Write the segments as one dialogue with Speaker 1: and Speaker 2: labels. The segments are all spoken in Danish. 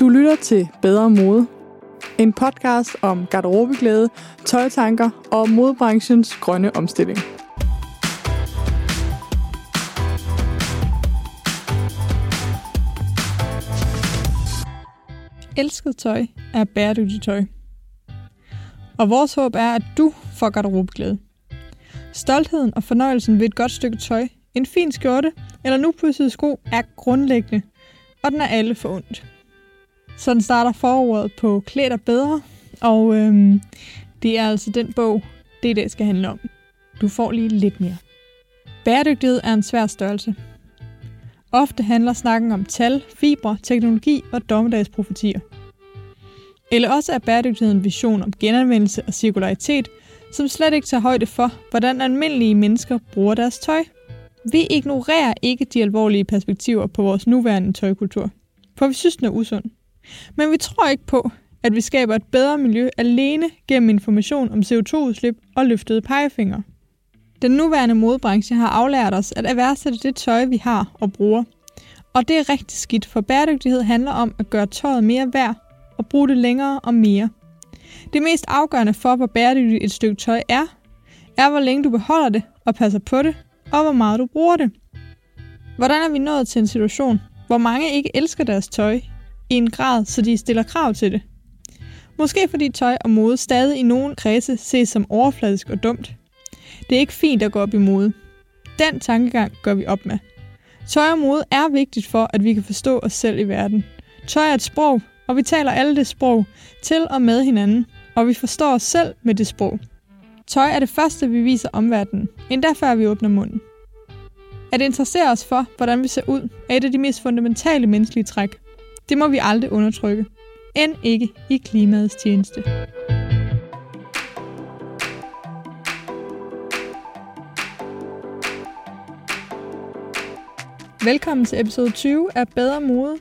Speaker 1: Du lytter til Bedre Mode. En podcast om garderobeglæde, tøjtanker og modebranchens grønne omstilling. Elsket tøj er bæredygtigt tøj. Og vores håb er, at du får garderobeglæde. Stoltheden og fornøjelsen ved et godt stykke tøj, en fin skjorte eller nu pudsede sko er grundlæggende, og den er alle for ondt. Sådan starter foråret på Klæder bedre, og øhm, det er altså den bog, det i dag skal handle om. Du får lige lidt mere. Bæredygtighed er en svær størrelse. Ofte handler snakken om tal, fibre, teknologi og dommedagsprofetier. Eller også er bæredygtighed en vision om genanvendelse og cirkularitet, som slet ikke tager højde for, hvordan almindelige mennesker bruger deres tøj. Vi ignorerer ikke de alvorlige perspektiver på vores nuværende tøjkultur, for vi synes, den er usund. Men vi tror ikke på, at vi skaber et bedre miljø alene gennem information om CO2-udslip og løftede pegefinger. Den nuværende modebranche har aflært os at erhvervsætte det tøj, vi har og bruger. Og det er rigtig skidt, for bæredygtighed handler om at gøre tøjet mere værd og bruge det længere og mere. Det mest afgørende for, hvor bæredygtigt et stykke tøj er, er hvor længe du beholder det og passer på det, og hvor meget du bruger det. Hvordan er vi nået til en situation, hvor mange ikke elsker deres tøj i en grad, så de stiller krav til det? Måske fordi tøj og mode stadig i nogen kredse ses som overfladisk og dumt. Det er ikke fint at gå op i mode. Den tankegang gør vi op med. Tøj og mode er vigtigt for, at vi kan forstå os selv i verden. Tøj er et sprog, og vi taler alle det sprog til og med hinanden, og vi forstår os selv med det sprog. Tøj er det første, vi viser omverdenen, endda før vi åbner munden. At interessere os for, hvordan vi ser ud, er et af de mest fundamentale menneskelige træk. Det må vi aldrig undertrykke. End ikke i klimaets tjeneste. Velkommen til episode 20 af Bedre Mode.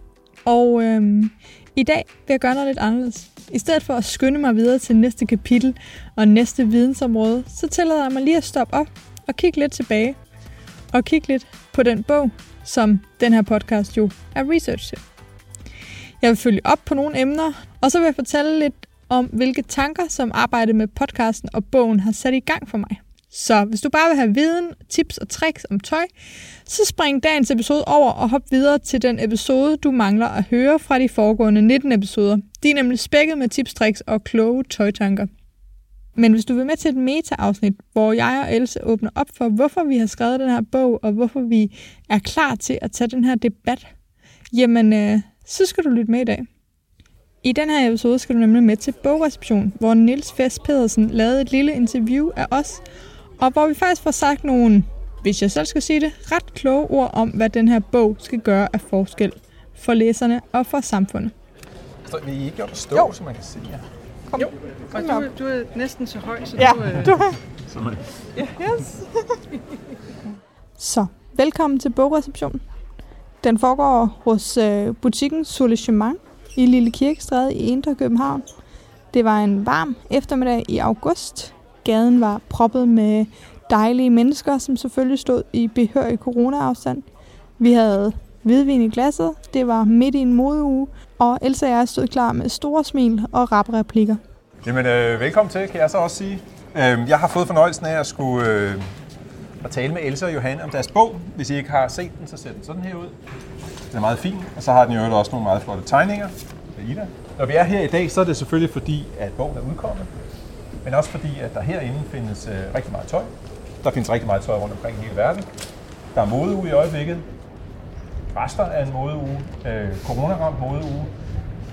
Speaker 1: Og øhm, i dag vil jeg gøre noget lidt anderledes. I stedet for at skynde mig videre til næste kapitel og næste vidensområde, så tillader jeg mig lige at stoppe op og kigge lidt tilbage. Og kigge lidt på den bog, som den her podcast jo er research til. Jeg vil følge op på nogle emner, og så vil jeg fortælle lidt om, hvilke tanker, som arbejdet med podcasten og bogen har sat i gang for mig. Så hvis du bare vil have viden, tips og tricks om tøj, så spring dagens episode over og hop videre til den episode, du mangler at høre fra de foregående 19 episoder. De er nemlig spækket med tips, tricks og kloge tøjtanker. Men hvis du vil med til et meta-afsnit, hvor jeg og Else åbner op for, hvorfor vi har skrevet den her bog, og hvorfor vi er klar til at tage den her debat, jamen øh, så skal du lytte med i dag. I den her episode skal du nemlig med til bogreception, hvor Nils Fest Pedersen lavede et lille interview af os, og hvor vi faktisk får sagt nogle, hvis jeg selv skal sige det, ret kloge ord om, hvad den her bog skal gøre af forskel for læserne og for samfundet.
Speaker 2: Så vi ikke gjort at stå, jo. så man kan se jer.
Speaker 1: Kom.
Speaker 3: Jo, og du, du er næsten så høj, så
Speaker 1: Ja,
Speaker 3: du... Øh,
Speaker 1: du er.
Speaker 2: Så man...
Speaker 1: Yes. Så, velkommen til bogreception. Den foregår hos øh, butikken Soulagement i Lille Kirkestræde i Indre København. Det var en varm eftermiddag i august. Gaden var proppet med dejlige mennesker, som selvfølgelig stod i behørig corona-afstand. Vi havde hvidvin i glasset, det var midt i en modeuge, og Elsa og jeg stod klar med store smil og rap replikker.
Speaker 2: Jamen, øh, velkommen til, kan jeg så også sige. Øh, jeg har fået fornøjelsen af at skulle øh, at tale med Elsa og Johan om deres bog. Hvis I ikke har set den, så ser den sådan her ud. Den er meget fin, og så har den jo også nogle meget flotte tegninger af Ida. Når vi er her i dag, så er det selvfølgelig fordi, at bogen er udkommet. Men også fordi, at der herinde findes øh, rigtig meget tøj. Der findes rigtig meget tøj rundt omkring i hele verden. Der er modeuge i øjeblikket. Rester af en modeuge. Øh, corona-ramt modeuge.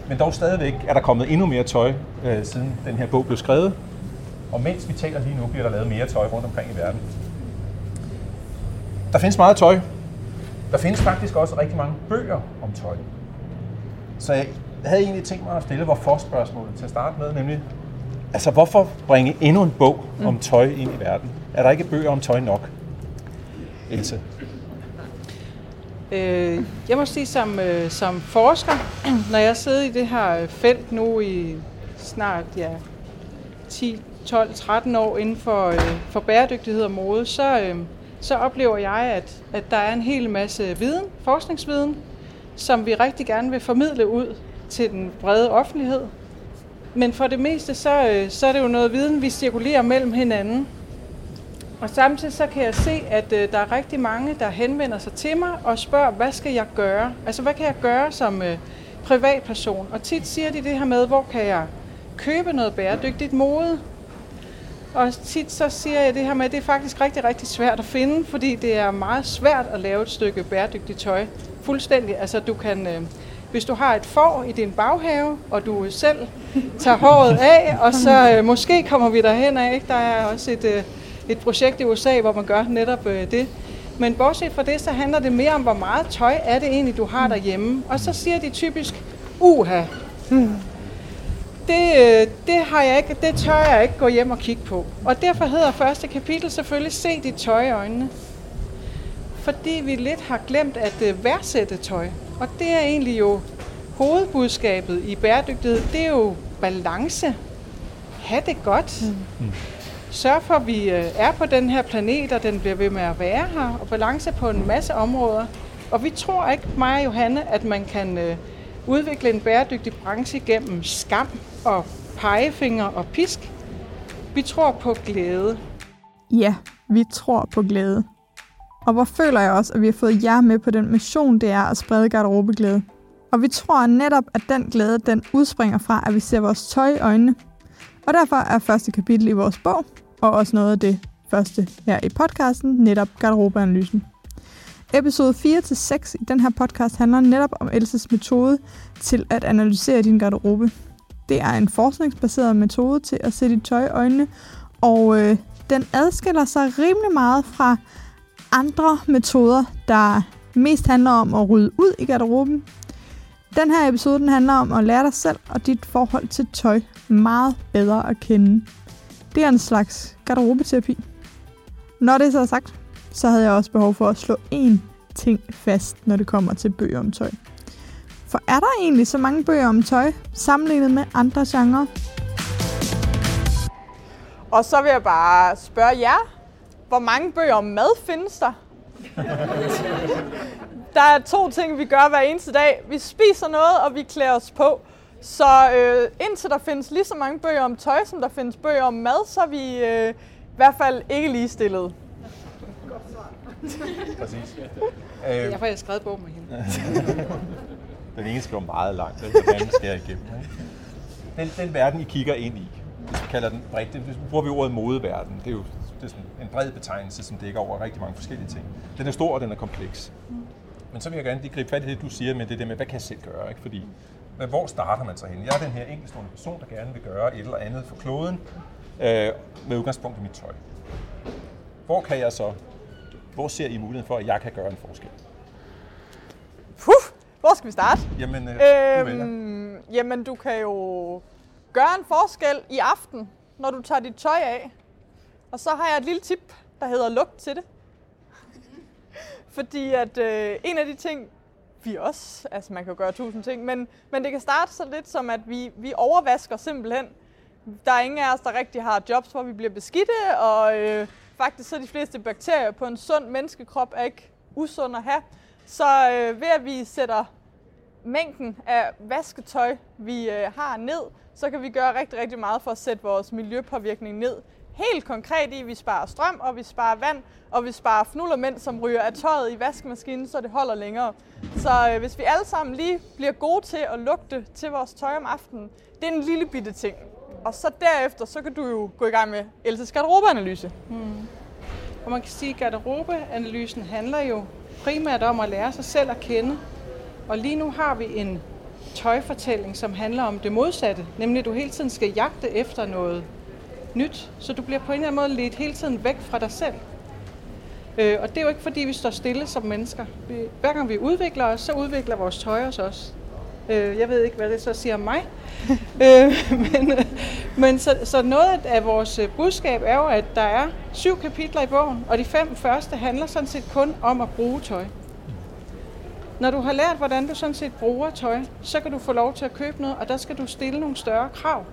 Speaker 2: Men dog stadigvæk er der kommet endnu mere tøj, øh, siden den her bog blev skrevet. Og mens vi taler lige nu, bliver der lavet mere tøj rundt omkring i verden. Der findes meget tøj. Der findes faktisk også rigtig mange bøger om tøj. Så jeg havde egentlig tænkt mig at stille vores spørgsmål til at starte med, nemlig, altså hvorfor bringe endnu en bog om tøj ind i verden? Er der ikke bøger om tøj nok? Else?
Speaker 3: øh, jeg må sige, som, øh, som forsker, når jeg sidder i det her felt nu i snart ja, 10, 12, 13 år inden for, øh, for bæredygtighed og mode, så, øh, så oplever jeg, at, at der er en hel masse viden, forskningsviden, som vi rigtig gerne vil formidle ud til den brede offentlighed. Men for det meste, så, øh, så er det jo noget viden, vi cirkulerer mellem hinanden. Og samtidig så kan jeg se, at øh, der er rigtig mange, der henvender sig til mig og spørger, hvad skal jeg gøre? Altså, hvad kan jeg gøre som øh, privatperson? Og tit siger de det her med, hvor kan jeg købe noget bæredygtigt mode? Og tit så siger jeg det her med, at det er faktisk rigtig, rigtig svært at finde, fordi det er meget svært at lave et stykke bæredygtigt tøj. Fuldstændig. Altså, du kan... Øh, hvis du har et får i din baghave, og du selv tager håret af, og så øh, måske kommer vi derhen af. Ikke? Der er også et, øh, et projekt i USA, hvor man gør netop øh, det. Men bortset fra det, så handler det mere om, hvor meget tøj er det egentlig, du har derhjemme. Og så siger de typisk, uha, hmm det, øh, det, har jeg ikke, det tør jeg ikke gå hjem og kigge på. Og derfor hedder første kapitel selvfølgelig Se dit tøj i øjnene. Fordi vi lidt har glemt at øh, værdsætte tøj. Og det er egentlig jo hovedbudskabet i bæredygtighed. Det er jo balance. Ha' det godt. Mm. Sørg for, at vi øh, er på den her planet, og den bliver ved med at være her. Og balance på en masse områder. Og vi tror ikke, mig og Johanne, at man kan øh, udvikle en bæredygtig branche gennem skam og pegefinger og pisk. Vi tror på glæde.
Speaker 1: Ja, vi tror på glæde. Og hvor føler jeg også, at vi har fået jer med på den mission, det er at sprede garderobeglæde. Og vi tror netop, at den glæde, den udspringer fra, at vi ser vores tøj i øjnene. Og derfor er første kapitel i vores bog, og også noget af det første her i podcasten, netop garderobeanalysen. Episode 4-6 i den her podcast handler netop om Elses metode til at analysere din garderobe. Det er en forskningsbaseret metode til at se dit tøj i øjnene, og øh, den adskiller sig rimelig meget fra andre metoder, der mest handler om at rydde ud i garderoben. Den her episode den handler om at lære dig selv og dit forhold til tøj meget bedre at kende. Det er en slags garderobeterapi. Når det er så sagt, så havde jeg også behov for at slå én ting fast, når det kommer til bøger om tøj. For er der egentlig så mange bøger om tøj, sammenlignet med andre genrer?
Speaker 4: Og så vil jeg bare spørge jer, hvor mange bøger om mad findes der? der er to ting, vi gør hver eneste dag. Vi spiser noget, og vi klæder os på. Så øh, indtil der findes lige så mange bøger om tøj, som der findes bøger om mad, så er vi øh, i hvert fald ikke ligestillede.
Speaker 2: Præcis.
Speaker 3: Øh, jeg har skrevet bog med hende.
Speaker 2: den ene skriver meget langt, den den anden skærer igennem. Den, den verden, I kigger ind i, hvis vi kalder den bredt, det bruger vi ordet modeverden. Det er jo det er sådan en bred betegnelse, som dækker over rigtig mange forskellige ting. Den er stor, og den er kompleks. Men så vil jeg gerne lige gribe fat i det, du siger med det der med, hvad kan jeg selv gøre? Ikke? Fordi, men hvor starter man så hen? Jeg er den her enkeltstående person, der gerne vil gøre et eller andet for kloden, øh, med udgangspunkt i mit tøj. Hvor kan jeg så, hvor ser I muligheden for, at jeg kan gøre en forskel?
Speaker 4: Puh, hvor skal vi starte?
Speaker 2: Jamen, øh,
Speaker 4: øhm, jamen, du kan jo gøre en forskel i aften, når du tager dit tøj af. Og så har jeg et lille tip, der hedder lugt til det. Fordi at øh, en af de ting, vi også, altså man kan jo gøre tusind ting, men, men det kan starte så lidt som, at vi, vi overvasker simpelthen. Der er ingen af os, der rigtig har jobs, hvor vi bliver beskidte, og øh, faktisk så de fleste bakterier på en sund menneskekrop er ikke usund at have. Så øh, ved at vi sætter mængden af vasketøj, vi øh, har ned, så kan vi gøre rigtig, rigtig meget for at sætte vores miljøpåvirkning ned helt konkret i, at vi sparer strøm, og vi sparer vand, og vi sparer fnullermænd, som ryger af tøjet i vaskemaskinen, så det holder længere. Så øh, hvis vi alle sammen lige bliver gode til at lugte til vores tøj om aftenen, det er en lille bitte ting. Og så derefter, så kan du jo gå i gang med Elses garderobeanalyse. Hmm.
Speaker 3: Og man kan sige, at garderobeanalysen handler jo primært om at lære sig selv at kende. Og lige nu har vi en tøjfortælling, som handler om det modsatte. Nemlig, at du hele tiden skal jagte efter noget nyt, så du bliver på en eller anden måde ledt hele tiden væk fra dig selv. Øh, og det er jo ikke fordi, vi står stille som mennesker. Vi, hver gang vi udvikler os, så udvikler vores tøj os også. Øh, jeg ved ikke, hvad det så siger om mig. øh, men men så, så noget af vores øh, budskab er jo, at der er syv kapitler i bogen, og de fem første handler sådan set kun om at bruge tøj. Når du har lært, hvordan du sådan set bruger tøj, så kan du få lov til at købe noget, og der skal du stille nogle større krav.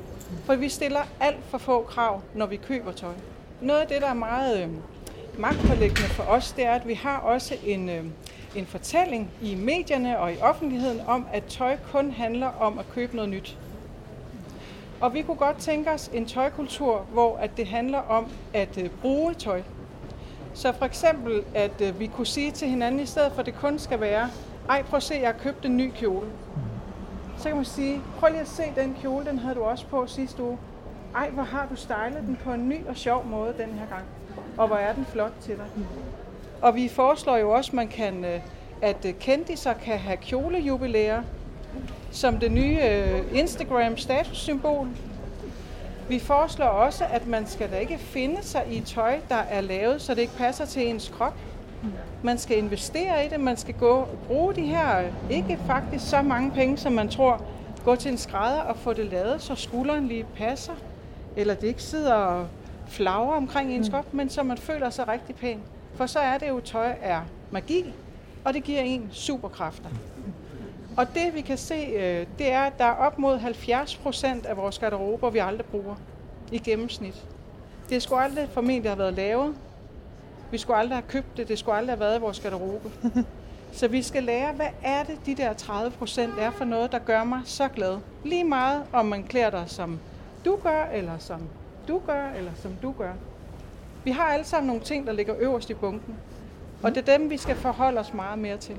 Speaker 3: For vi stiller alt for få krav, når vi køber tøj. Noget af det, der er meget øh, magtpålæggende for os, det er, at vi har også en, øh, en fortælling i medierne og i offentligheden om, at tøj kun handler om at købe noget nyt. Og vi kunne godt tænke os en tøjkultur, hvor at det handler om at øh, bruge tøj. Så for eksempel, at øh, vi kunne sige til hinanden, i stedet for at det kun skal være, ej prøv at se, jeg har købt en ny kjole. Så kan man sige, prøv lige at se den kjole, den havde du også på sidste uge. Ej, hvor har du stylet den på en ny og sjov måde den her gang. Og hvor er den flot til dig. Og vi foreslår jo også, man kan, øh, at kendiser kan have kjolejubilæer som det nye øh, Instagram statussymbol. Vi foreslår også, at man skal da ikke finde sig i tøj, der er lavet, så det ikke passer til ens krop. Man skal investere i det, man skal gå og bruge de her, ikke faktisk så mange penge, som man tror, gå til en skrædder og få det lavet, så skulderen lige passer, eller det ikke sidder og flagrer omkring ens krop, men så man føler sig rigtig pæn. For så er det jo, tøj er magi, og det giver en superkræfter. Og det vi kan se, øh, det er, at der er op mod 70 procent af vores garderober, vi aldrig bruger i gennemsnit. Det skulle aldrig formentlig have været lavet. Vi skulle aldrig have købt det. Det skulle aldrig have været i vores garderobe. Så vi skal lære, hvad er det, de der 30 procent er for noget, der gør mig så glad. Lige meget, om man klæder dig som du gør, eller som du gør, eller som du gør. Vi har alle sammen nogle ting, der ligger øverst i bunken. Og det er dem, vi skal forholde os meget mere til.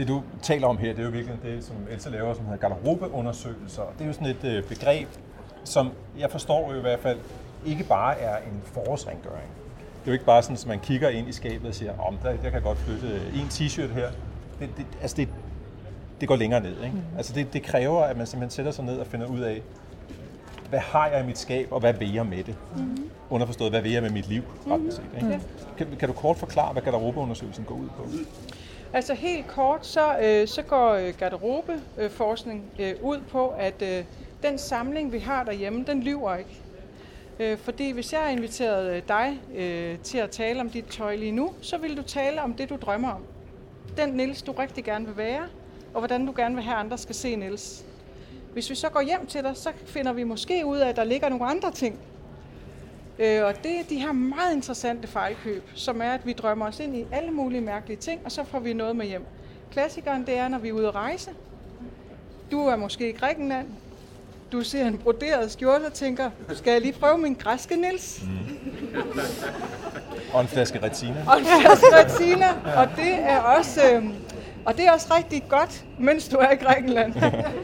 Speaker 2: Det du taler om her, det er jo virkelig det, som Elsa laver, som hedder garderobeundersøgelser. Det er jo sådan et øh, begreb, som jeg forstår jo i hvert fald ikke bare er en forårsrengøring. Det er jo ikke bare sådan, at man kigger ind i skabet og siger, om der, jeg kan godt flytte en t-shirt her. Det, det, altså det, det går længere ned. Ikke? Mm. Altså det, det kræver, at man simpelthen sætter sig ned og finder ud af, hvad har jeg i mit skab, og hvad vil jeg med det? Mm. Underforstået, hvad vil jeg med mit liv? Mm. Set, ikke? Mm. Kan, kan du kort forklare, hvad garderobeundersøgelsen går ud på?
Speaker 3: Altså helt kort, så, øh, så går øh, garderobeforskning øh, ud på, at øh, den samling, vi har derhjemme, den lyver ikke. Øh, fordi hvis jeg har inviteret øh, dig øh, til at tale om dit tøj lige nu, så vil du tale om det, du drømmer om. Den Nils, du rigtig gerne vil være, og hvordan du gerne vil have, andre skal se Nils. Hvis vi så går hjem til dig, så finder vi måske ud af, at der ligger nogle andre ting. Øh, og det er de her meget interessante fejlkøb, som er, at vi drømmer os ind i alle mulige mærkelige ting, og så får vi noget med hjem. Klassikeren, det er, når vi er ude at rejse. Du er måske i Grækenland. Du ser en broderet skjorte og tænker, skal jeg lige prøve min græske Nils? Mm.
Speaker 2: og en flaske retina.
Speaker 3: Og en flaske retina. Og det er også... Øh, og det er også rigtig godt, mens du er i Grækenland.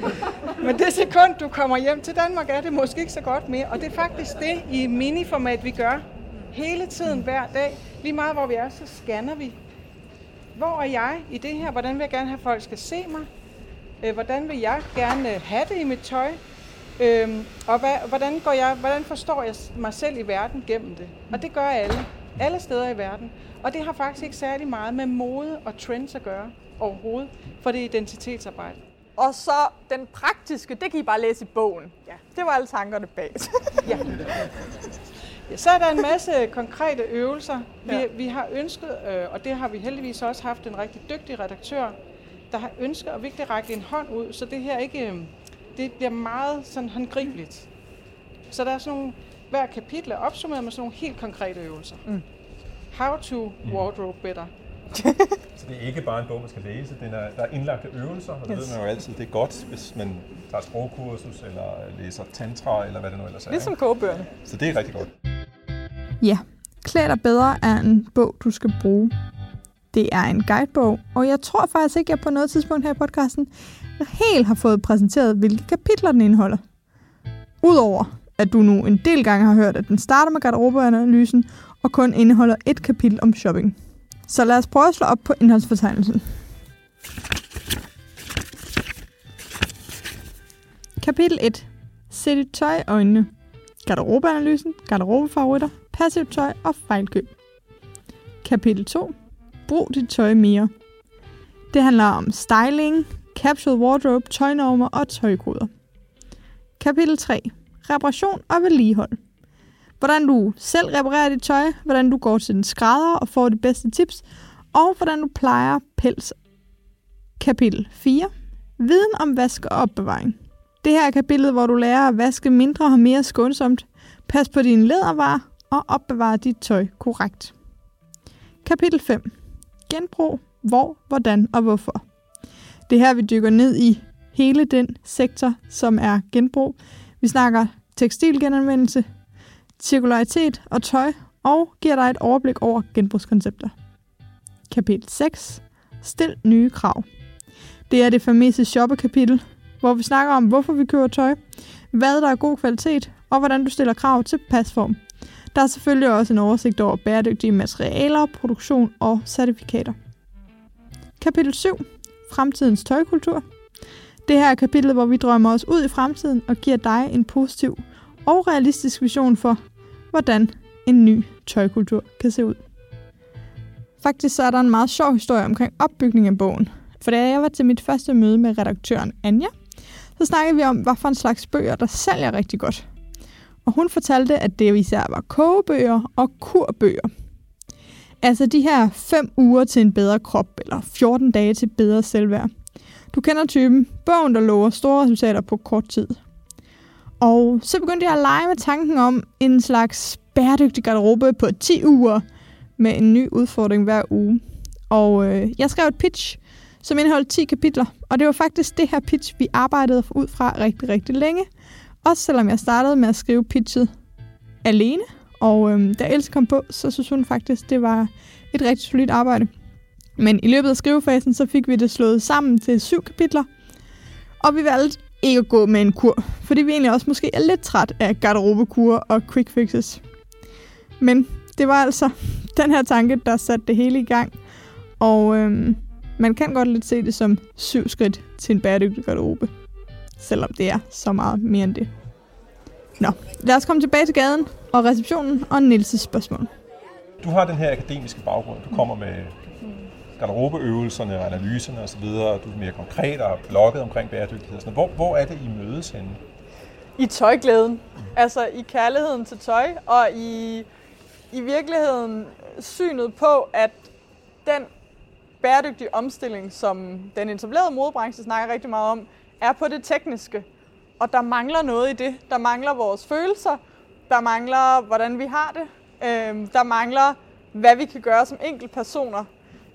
Speaker 3: Men det sekund, du kommer hjem til Danmark, er det måske ikke så godt mere. Og det er faktisk det i miniformat, vi gør. Hele tiden, hver dag. Lige meget hvor vi er, så scanner vi. Hvor er jeg i det her? Hvordan vil jeg gerne have, at folk skal se mig? Øh, hvordan vil jeg gerne have det i mit tøj? Øhm, og hvad, hvordan, går jeg, hvordan forstår jeg mig selv i verden gennem det? Og det gør alle. Alle steder i verden. Og det har faktisk ikke særlig meget med mode og trends at gøre overhovedet, for det er identitetsarbejde.
Speaker 4: Og så den praktiske, det kan I bare læse i bogen. Ja. Det var alle tankerne bag.
Speaker 3: ja. ja. Så er der en masse konkrete øvelser. Vi, ja. vi har ønsket, øh, og det har vi heldigvis også haft en rigtig dygtig redaktør, der har ønsket at virkelig række en hånd ud, så det her ikke, øh, det bliver meget sådan håndgribeligt. Så der er sådan nogle, hver kapitel er opsummeret med sådan nogle helt konkrete øvelser. Mm. How to wardrobe better
Speaker 2: så det er ikke bare en bog, man skal læse. Den er, der er indlagte øvelser, og det yes. ved man jo altid. Det er godt, hvis man tager sprogkursus, eller læser tantra, eller hvad det nu ellers er.
Speaker 4: Ligesom kogebøgerne.
Speaker 2: Så det er rigtig godt.
Speaker 1: Ja, Klæd dig bedre er en bog, du skal bruge. Det er en guidebog, og jeg tror faktisk ikke, at jeg på noget tidspunkt her i podcasten helt har fået præsenteret, hvilke kapitler den indeholder. Udover at du nu en del gange har hørt, at den starter med garderobeanalysen og kun indeholder et kapitel om shopping. Så lad os prøve at slå op på indholdsfortegnelsen. Kapitel 1. Sæt dit tøj i øjnene. Garderobeanalysen, garderobefavoritter, passivt tøj og fejlkøb. Kapitel 2. Brug dit tøj mere. Det handler om styling, capsule wardrobe, tøjnormer og tøjkoder. Kapitel 3. Reparation og vedligehold hvordan du selv reparerer dit tøj, hvordan du går til den skrædder og får de bedste tips, og hvordan du plejer pels. Kapitel 4. Viden om vask og opbevaring. Det her er kapitlet, hvor du lærer at vaske mindre og mere skånsomt, pas på dine lædervarer og opbevare dit tøj korrekt. Kapitel 5. Genbrug. Hvor, hvordan og hvorfor. Det er her, vi dykker ned i hele den sektor, som er genbrug. Vi snakker tekstilgenanvendelse, cirkularitet og tøj, og giver dig et overblik over genbrugskoncepter. Kapitel 6. Stil nye krav. Det er det famøse shoppekapitel, hvor vi snakker om, hvorfor vi køber tøj, hvad der er god kvalitet, og hvordan du stiller krav til pasform. Der er selvfølgelig også en oversigt over bæredygtige materialer, produktion og certifikater. Kapitel 7. Fremtidens tøjkultur. Det her er kapitlet, hvor vi drømmer os ud i fremtiden og giver dig en positiv og realistisk vision for, hvordan en ny tøjkultur kan se ud. Faktisk så er der en meget sjov historie omkring opbygningen af bogen. For da jeg var til mit første møde med redaktøren Anja, så snakkede vi om, hvad for en slags bøger, der sælger rigtig godt. Og hun fortalte, at det især var kogebøger og kurbøger. Altså de her 5 uger til en bedre krop, eller 14 dage til bedre selvværd. Du kender typen. Bogen, der lover store resultater på kort tid. Og så begyndte jeg at lege med tanken om en slags bæredygtig garderobe på 10 uger med en ny udfordring hver uge. Og øh, jeg skrev et pitch, som indeholdt 10 kapitler, og det var faktisk det her pitch, vi arbejdede ud fra rigtig, rigtig længe. Også selvom jeg startede med at skrive pitchet alene, og øh, da Else kom på, så synes hun faktisk, det var et rigtig solidt arbejde. Men i løbet af skrivefasen, så fik vi det slået sammen til syv kapitler, og vi valgte ikke at gå med en kur, fordi vi egentlig også måske er lidt træt af garderobekur og quick fixes. Men det var altså den her tanke, der satte det hele i gang, og øhm, man kan godt lidt se det som syv skridt til en bæredygtig garderobe, selvom det er så meget mere end det. Nå, lad os komme tilbage til gaden og receptionen og Nils' spørgsmål.
Speaker 2: Du har den her akademiske baggrund. Du kommer med garderobeøvelserne og analyserne osv., og du er mere konkret og blokket omkring bæredygtighed. Sådan hvor, hvor er det, I mødes henne?
Speaker 4: I tøjglæden. Altså i kærligheden til tøj, og i, i virkeligheden synet på, at den bæredygtige omstilling, som den etablerede modebranche snakker rigtig meget om, er på det tekniske. Og der mangler noget i det. Der mangler vores følelser. Der mangler, hvordan vi har det. øh, der mangler, hvad vi kan gøre som personer.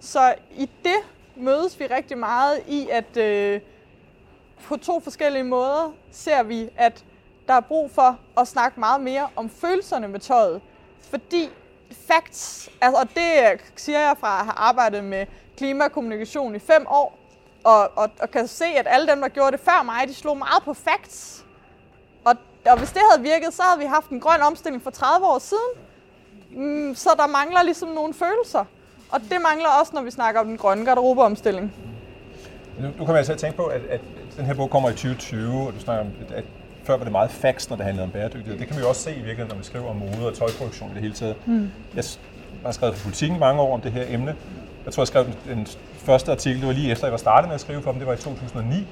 Speaker 4: Så i det mødes vi rigtig meget i, at øh, på to forskellige måder ser vi, at der er brug for at snakke meget mere om følelserne med tøjet. Fordi facts, altså, og det øh, siger jeg fra at have arbejdet med klimakommunikation i fem år, og, og, og kan se, at alle dem, der gjorde det før mig, de slog meget på facts. Og, og hvis det havde virket, så havde vi haft en grøn omstilling for 30 år siden. Mm, så der mangler ligesom nogle følelser. Og det mangler også, når vi snakker om den grønne garderobeomstilling.
Speaker 2: Nu, nu kan man altså tænke på, at, at den her bog kommer i 2020, og du snakker om, at, at før var det meget facts, når det handlede om bæredygtighed. Det kan vi også se i virkeligheden, når vi skriver om mode og tøjproduktion i det hele taget. Mm. Jeg har skrevet for politikken mange år om det her emne. Jeg tror, jeg skrev den, den første artikel, det var lige efter, jeg var startet med at skrive for dem, det var i 2009.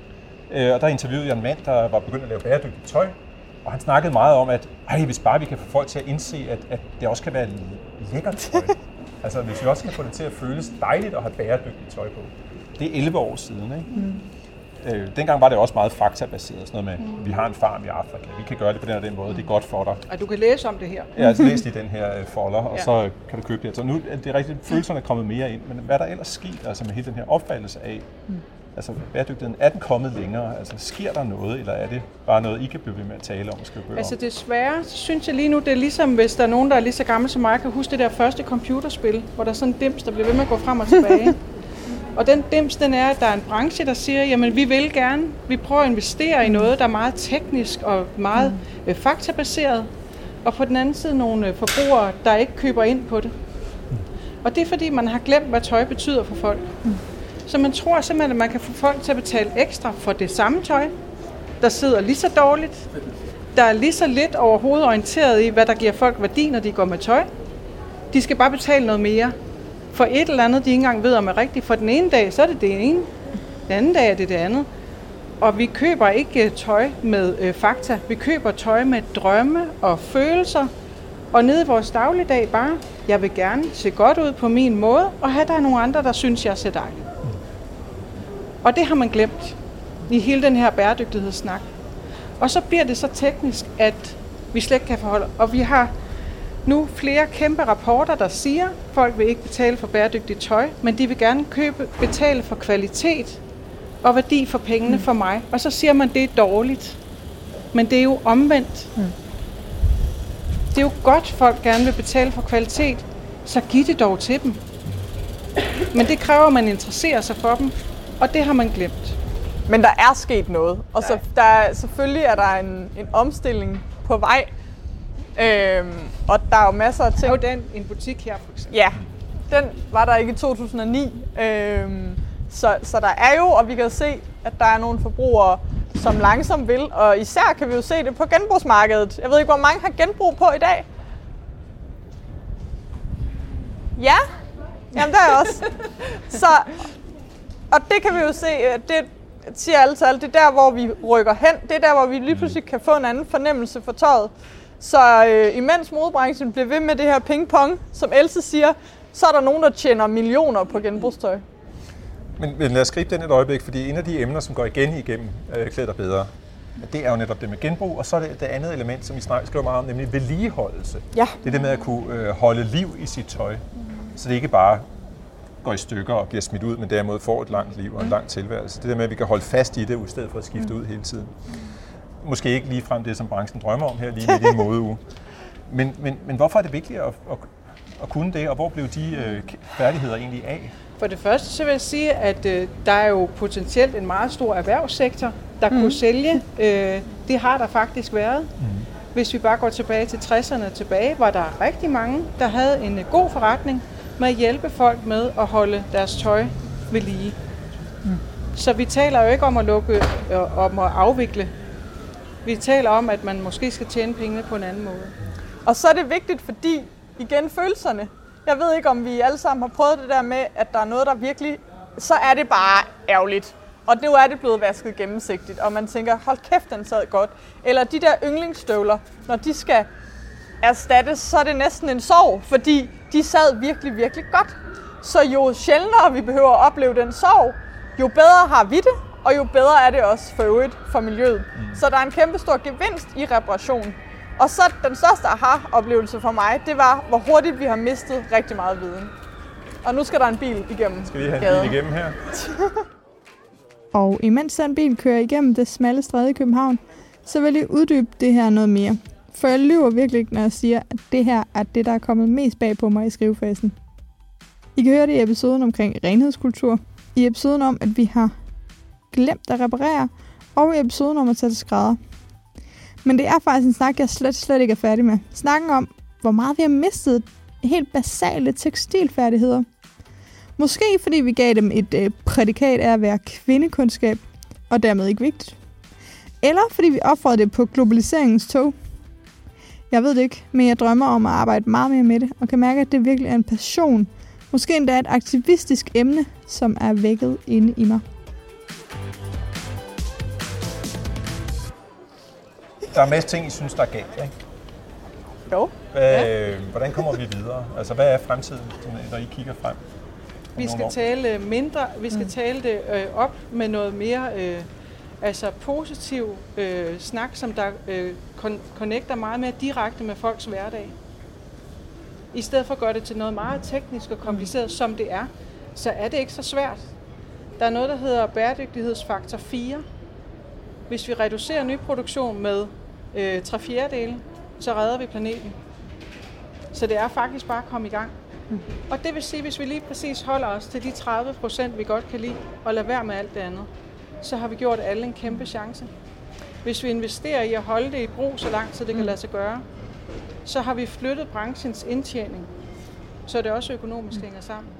Speaker 2: Øh, og der interviewede jeg en mand, der var begyndt at lave bæredygtigt tøj. Og han snakkede meget om, at Ej, hvis bare vi kan få folk til at indse, at, at det også kan være lækkert tøj. altså hvis vi også kan få det til at føles dejligt at have bæredygtigt tøj på. Det er 11 år siden, ikke? Mm. Øh, dengang var det også meget faktabaseret, sådan noget med, mm. vi har en farm i Afrika, vi kan gøre det på den og den måde, det er godt for dig.
Speaker 3: Og du kan læse om det her.
Speaker 2: Ja, altså læs i den her øh, folder, og ja. så kan du købe det. Så nu er det rigtigt, følelserne er kommet mere ind, men hvad er der ellers sket altså med hele den her opfattelse af, mm. Altså bæredygtigheden, er den kommet længere? Altså sker der noget, eller er det bare noget, I kan blive ved med at tale om og skrive bøger
Speaker 3: Altså desværre, så synes jeg lige nu, det er ligesom, hvis der er nogen, der er lige så gammel som mig, kan huske det der første computerspil, hvor der er sådan en dims, der bliver ved med at gå frem og tilbage. Og den dims, den er, at der er en branche, der siger, jamen vi vil gerne, vi prøver at investere i noget, der er meget teknisk og meget mm. øh, faktabaseret. Og på den anden side nogle øh, forbrugere, der ikke køber ind på det. Og det er fordi, man har glemt, hvad tøj betyder for folk. Mm. Så man tror simpelthen, at man kan få folk til at betale ekstra for det samme tøj, der sidder lige så dårligt, der er lige så lidt overhovedet orienteret i, hvad der giver folk værdi, når de går med tøj. De skal bare betale noget mere for et eller andet, de ikke engang ved, om er rigtigt. For den ene dag, så er det det ene. Den anden dag er det det andet. Og vi køber ikke øh, tøj med øh, fakta. Vi køber tøj med drømme og følelser. Og nede i vores dagligdag bare, jeg vil gerne se godt ud på min måde, og have der nogle andre, der synes, jeg ser dejligt. Og det har man glemt i hele den her bæredygtighedssnak. Og så bliver det så teknisk, at vi slet ikke kan forholde. Og vi har nu flere kæmpe rapporter, der siger, at folk vil ikke betale for bæredygtigt tøj, men de vil gerne købe, betale for kvalitet og værdi for pengene mm. for mig. Og så siger man, at det er dårligt. Men det er jo omvendt. Mm. Det er jo godt, folk gerne vil betale for kvalitet, så giv det dog til dem. Men det kræver, at man interesserer sig for dem, og det har man glemt.
Speaker 4: Men der er sket noget, og så der er, selvfølgelig er der en, en omstilling på vej. Øhm, og der er jo masser af ting.
Speaker 3: Der er jo den, en butik her for eksempel.
Speaker 4: Ja, den var der ikke i 2009. Øhm, så, så der er jo, og vi kan se, at der er nogle forbrugere, som langsomt vil, og især kan vi jo se det på genbrugsmarkedet. Jeg ved ikke, hvor mange har genbrug på i dag? Ja, jamen der er også. Så, og det kan vi jo se, det siger alle tal, det er der, hvor vi rykker hen. Det er der, hvor vi lige pludselig kan få en anden fornemmelse for tøjet. Så øh, imens modebranchen bliver ved med det her ping-pong, som Else siger, så er der nogen, der tjener millioner på genbrugstøj.
Speaker 2: Men, men lad os gribe den et øjeblik, fordi en af de emner, som går igen igennem øh, klæder bedre, det er jo netop det med genbrug, og så er det det andet element, som vi snakker, skriver meget om, nemlig vedligeholdelse.
Speaker 4: Ja.
Speaker 2: Det er det med at kunne øh, holde liv i sit tøj, så det ikke bare går i stykker og bliver smidt ud, men derimod får et langt liv og en lang tilværelse. Det der med, at vi kan holde fast i det, i stedet for at skifte ud hele tiden. Måske ikke lige frem det, som branchen drømmer om her, lige midt i en modeuge. Men, men, men hvorfor er det vigtigt at, at, at kunne det, og hvor blev de øh, færdigheder egentlig af?
Speaker 3: For det første så vil jeg sige, at øh, der er jo potentielt en meget stor erhvervssektor, der mm. kunne sælge. Øh, det har der faktisk været. Mm. Hvis vi bare går tilbage til 60'erne tilbage, var der rigtig mange, der havde en øh, god forretning med at hjælpe folk med at holde deres tøj ved lige. Mm. Så vi taler jo ikke om at lukke, øh, om at afvikle. Vi taler om, at man måske skal tjene pengene på en anden måde.
Speaker 4: Og så er det vigtigt, fordi igen følelserne. Jeg ved ikke, om vi alle sammen har prøvet det der med, at der er noget, der virkelig... Så er det bare ærgerligt. Og nu er det blevet vasket gennemsigtigt, og man tænker, hold kæft, den sad godt. Eller de der yndlingsstøvler, når de skal erstattes, så er det næsten en sorg, fordi de sad virkelig, virkelig godt. Så jo sjældnere vi behøver at opleve den sorg, jo bedre har vi det, og jo bedre er det også for øvrigt for miljøet. Mm. Så der er en kæmpe stor gevinst i reparation. Og så den største aha-oplevelse for mig, det var, hvor hurtigt vi har mistet rigtig meget viden. Og nu skal der en bil igennem
Speaker 2: Skal vi have en bil igennem her?
Speaker 1: Og imens den bil kører igennem det smalle stræde i København, så vil jeg uddybe det her noget mere. For jeg lyver virkelig ikke, når jeg siger, at det her er det, der er kommet mest bag på mig i skrivefasen. I kan høre det i episoden omkring renhedskultur, i episoden om, at vi har glemt at reparere, og i episoden om at tage til skrædder. Men det er faktisk en snak, jeg slet, slet ikke er færdig med. Snakken om, hvor meget vi har mistet helt basale tekstilfærdigheder. Måske fordi vi gav dem et øh, prædikat af at være kvindekundskab, og dermed ikke vigtigt. Eller fordi vi offrede det på globaliseringens tog. Jeg ved det ikke, men jeg drømmer om at arbejde meget mere med det, og kan mærke, at det virkelig er en passion. Måske endda et aktivistisk emne, som er vækket inde i mig.
Speaker 2: Der er en masse ting, I synes, der er galt, ikke?
Speaker 4: Jo.
Speaker 2: Hvad, Hvordan kommer vi videre? Altså, hvad er fremtiden, når I kigger frem?
Speaker 3: Vi skal tale mindre, vi skal mm. tale det øh, op med noget mere øh, altså positiv øh, snak, som der øh, kon- connecter meget mere direkte med folks hverdag. I stedet for at gøre det til noget meget teknisk og kompliceret, som det er, så er det ikke så svært. Der er noget, der hedder bæredygtighedsfaktor 4. Hvis vi reducerer nyproduktion med øh, 3 fjerdedele, så redder vi planeten. Så det er faktisk bare at komme i gang. Mm. Og det vil sige, hvis vi lige præcis holder os til de 30 procent, vi godt kan lide, og lade være med alt det andet, så har vi gjort alle en kæmpe chance. Hvis vi investerer i at holde det i brug så langt, så det kan lade sig gøre, så har vi flyttet branchens indtjening, så det også økonomisk hænger sammen.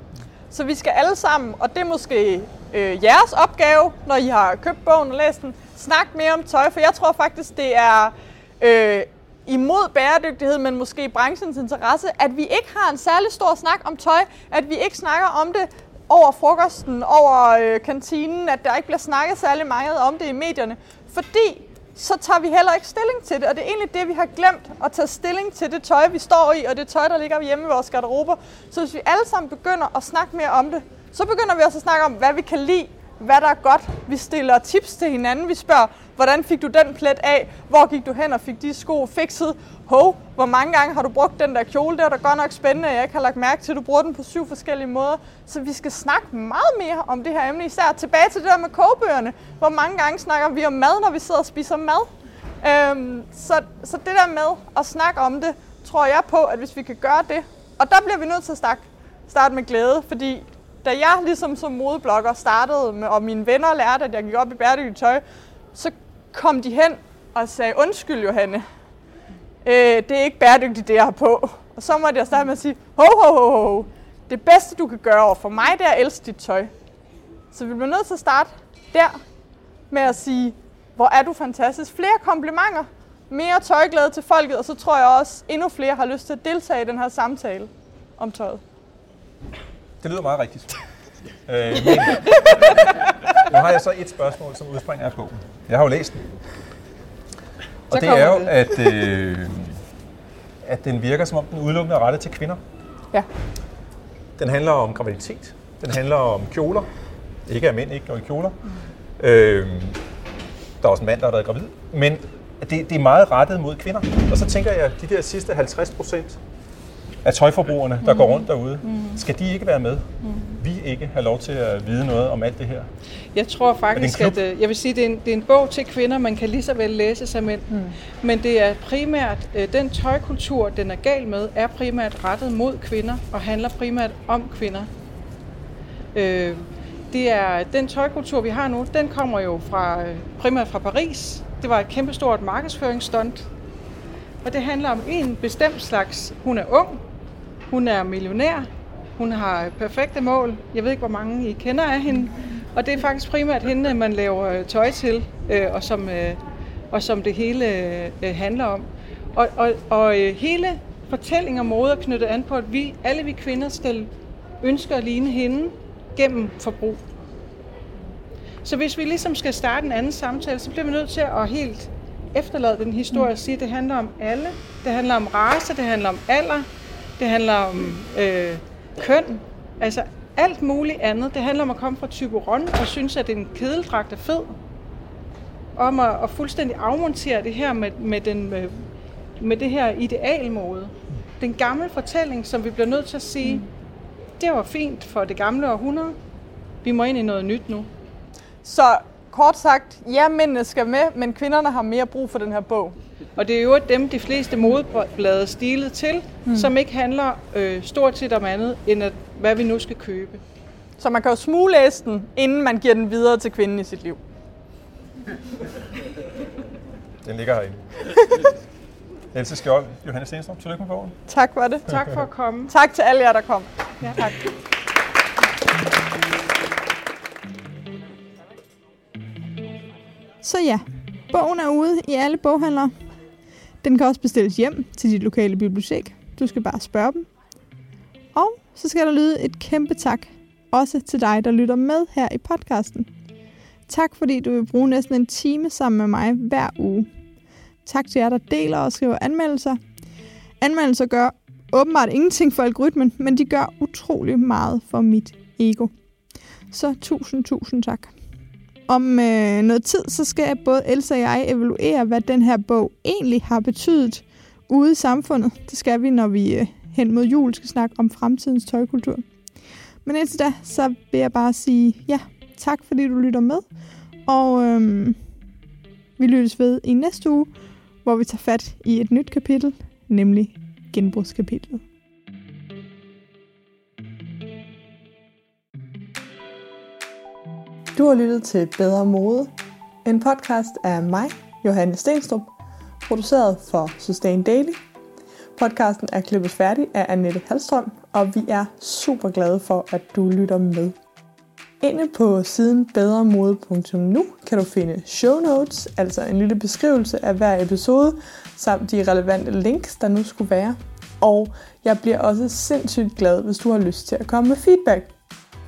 Speaker 4: Så vi skal alle sammen, og det er måske øh, jeres opgave, når I har købt bogen og læst den, snakke mere om tøj, for jeg tror faktisk, det er øh, imod bæredygtighed, men måske branchens interesse, at vi ikke har en særlig stor snak om tøj, at vi ikke snakker om det over frokosten, over øh, kantinen, at der ikke bliver snakket særlig meget om det i medierne, fordi så tager vi heller ikke stilling til det, og det er egentlig det, vi har glemt, at tage stilling til det tøj, vi står i, og det tøj, der ligger hjemme i vores garderober. Så hvis vi alle sammen begynder at snakke mere om det, så begynder vi også at snakke om, hvad vi kan lide, hvad der er godt. Vi stiller tips til hinanden. Vi spørger, Hvordan fik du den plet af? Hvor gik du hen og fik de sko fikset? Hov, hvor mange gange har du brugt den der kjole? Det er da godt nok spændende, jeg ikke har lagt mærke til, at du bruger den på syv forskellige måder. Så vi skal snakke meget mere om det her emne, især tilbage til det der med kogebøgerne. Hvor mange gange snakker vi om mad, når vi sidder og spiser mad? Øhm, så, så det der med at snakke om det, tror jeg på, at hvis vi kan gøre det, og der bliver vi nødt til at starte, starte med glæde, fordi da jeg ligesom som modeblogger startede, med, og mine venner lærte, at jeg gik op i bæredygtigt tøj, så kom de hen og sagde, undskyld Johanne, øh, det er ikke bæredygtigt, det jeg har på. Og så måtte jeg starte med at sige, ho, ho, ho, ho, det bedste du kan gøre over for mig, det er at elske dit tøj. Så vi bliver nødt til at starte der med at sige, hvor er du fantastisk. Flere komplimenter, mere tøjglæde til folket, og så tror jeg også, endnu flere har lyst til at deltage i den her samtale om tøjet.
Speaker 2: Det lyder meget rigtigt. øh, men nu har jeg så et spørgsmål, som udspringer af bogen. Jeg har jo læst den. Og
Speaker 4: Så
Speaker 2: det er jo,
Speaker 4: det.
Speaker 2: at, øh, at den virker, som om den udelukkende er rettet til kvinder.
Speaker 4: Ja.
Speaker 2: Den handler om graviditet. Den handler om kjoler. Ikke at mænd ikke i kjoler. Mm. Øh, der er også en mand, der har været gravid. Men det, det er meget rettet mod kvinder. Og så tænker jeg, de der sidste 50 procent af tøjforbrugerne, der går rundt derude, skal de ikke være med? Vi ikke have lov til at vide noget om alt det her?
Speaker 3: Jeg tror faktisk, at øh, jeg vil sige, det er, en, det er en bog til kvinder, man kan lige så vel læse som mænd. Mm. Men det er primært, øh, den tøjkultur, den er gal med, er primært rettet mod kvinder og handler primært om kvinder. Øh, det er den tøjkultur, vi har nu, den kommer jo fra, øh, primært fra Paris. Det var et kæmpestort markedsføringsstunt. Og det handler om en bestemt slags. Hun er ung, hun er millionær, hun har perfekte mål. Jeg ved ikke, hvor mange I kender af hende. Og det er faktisk primært hende, man laver øh, tøj til, øh, og, som, øh, og som det hele handler om. Og, og, og hele fortællingen om mode er knyttet an på, at vi, alle vi kvinder skal ønske at ligne hende gennem forbrug. Så hvis vi ligesom skal starte en anden samtale, så bliver vi nødt til at helt efterlade den historie og sige, at det handler om alle. Det handler om race, det handler om alder, det handler om øh, køn, altså alt muligt andet. Det handler om at komme fra Typeron og synes, at en kedeldragt er fed. Om at, at fuldstændig afmontere det her med, med, den, med, med det her idealmode. Den gamle fortælling, som vi bliver nødt til at sige, mm. det var fint for det gamle århundrede. Vi må ind i noget nyt nu.
Speaker 4: Så kort sagt, ja, mændene skal med, men kvinderne har mere brug for den her bog.
Speaker 3: Og det er jo dem, de fleste modeblade stilet til, mm. som ikke handler øh, stort set om andet, end at, hvad vi nu skal købe.
Speaker 4: Så man kan jo smuglæse den, inden man giver den videre til kvinden i sit liv.
Speaker 2: Den ligger herinde. Else Skjold, Johannes Stenstrup, tillykke med bogen.
Speaker 4: Tak for det.
Speaker 3: Tak for at komme.
Speaker 4: Tak til alle jer, der kom.
Speaker 3: Ja. Tak.
Speaker 1: Så ja, bogen er ude i alle boghandlere. Den kan også bestilles hjem til dit lokale bibliotek. Du skal bare spørge dem. Og så skal der lyde et kæmpe tak, også til dig, der lytter med her i podcasten. Tak fordi du vil bruge næsten en time sammen med mig hver uge. Tak til jer, der deler og skriver anmeldelser. Anmeldelser gør åbenbart ingenting for algoritmen, men de gør utrolig meget for mit ego. Så tusind, tusind tak. Om øh, noget tid, så skal både Elsa og jeg evaluere, hvad den her bog egentlig har betydet ude i samfundet. Det skal vi, når vi øh, hen mod jul skal snakke om fremtidens tøjkultur. Men indtil da, så vil jeg bare sige ja, tak fordi du lytter med. Og øh, vi lyttes ved i næste uge, hvor vi tager fat i et nyt kapitel, nemlig genbrugskapitlet. Du har lyttet til Bedre Mode, en podcast af mig, Johanne Stenstrup, produceret for Sustain Daily. Podcasten er klippet færdig af Annette Halstrøm, og vi er super glade for, at du lytter med. Inde på siden bedremode.nu kan du finde show notes, altså en lille beskrivelse af hver episode, samt de relevante links, der nu skulle være. Og jeg bliver også sindssygt glad, hvis du har lyst til at komme med feedback.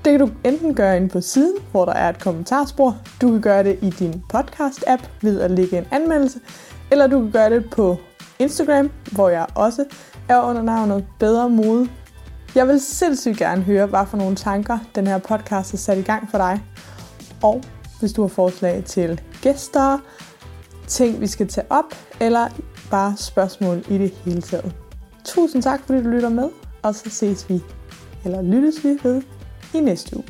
Speaker 1: Det kan du enten gøre inde på siden, hvor der er et kommentarspor. Du kan gøre det i din podcast-app ved at lægge en anmeldelse. Eller du kan gøre det på Instagram, hvor jeg også er under navnet Bedre Mode. Jeg vil sindssygt gerne høre, hvad for nogle tanker den her podcast har sat i gang for dig. Og hvis du har forslag til gæster,
Speaker 5: ting, vi skal tage op, eller bare spørgsmål i det hele taget. Tusind tak, fordi du lytter med, og så ses vi, eller lyttes vi ved, i næste uge.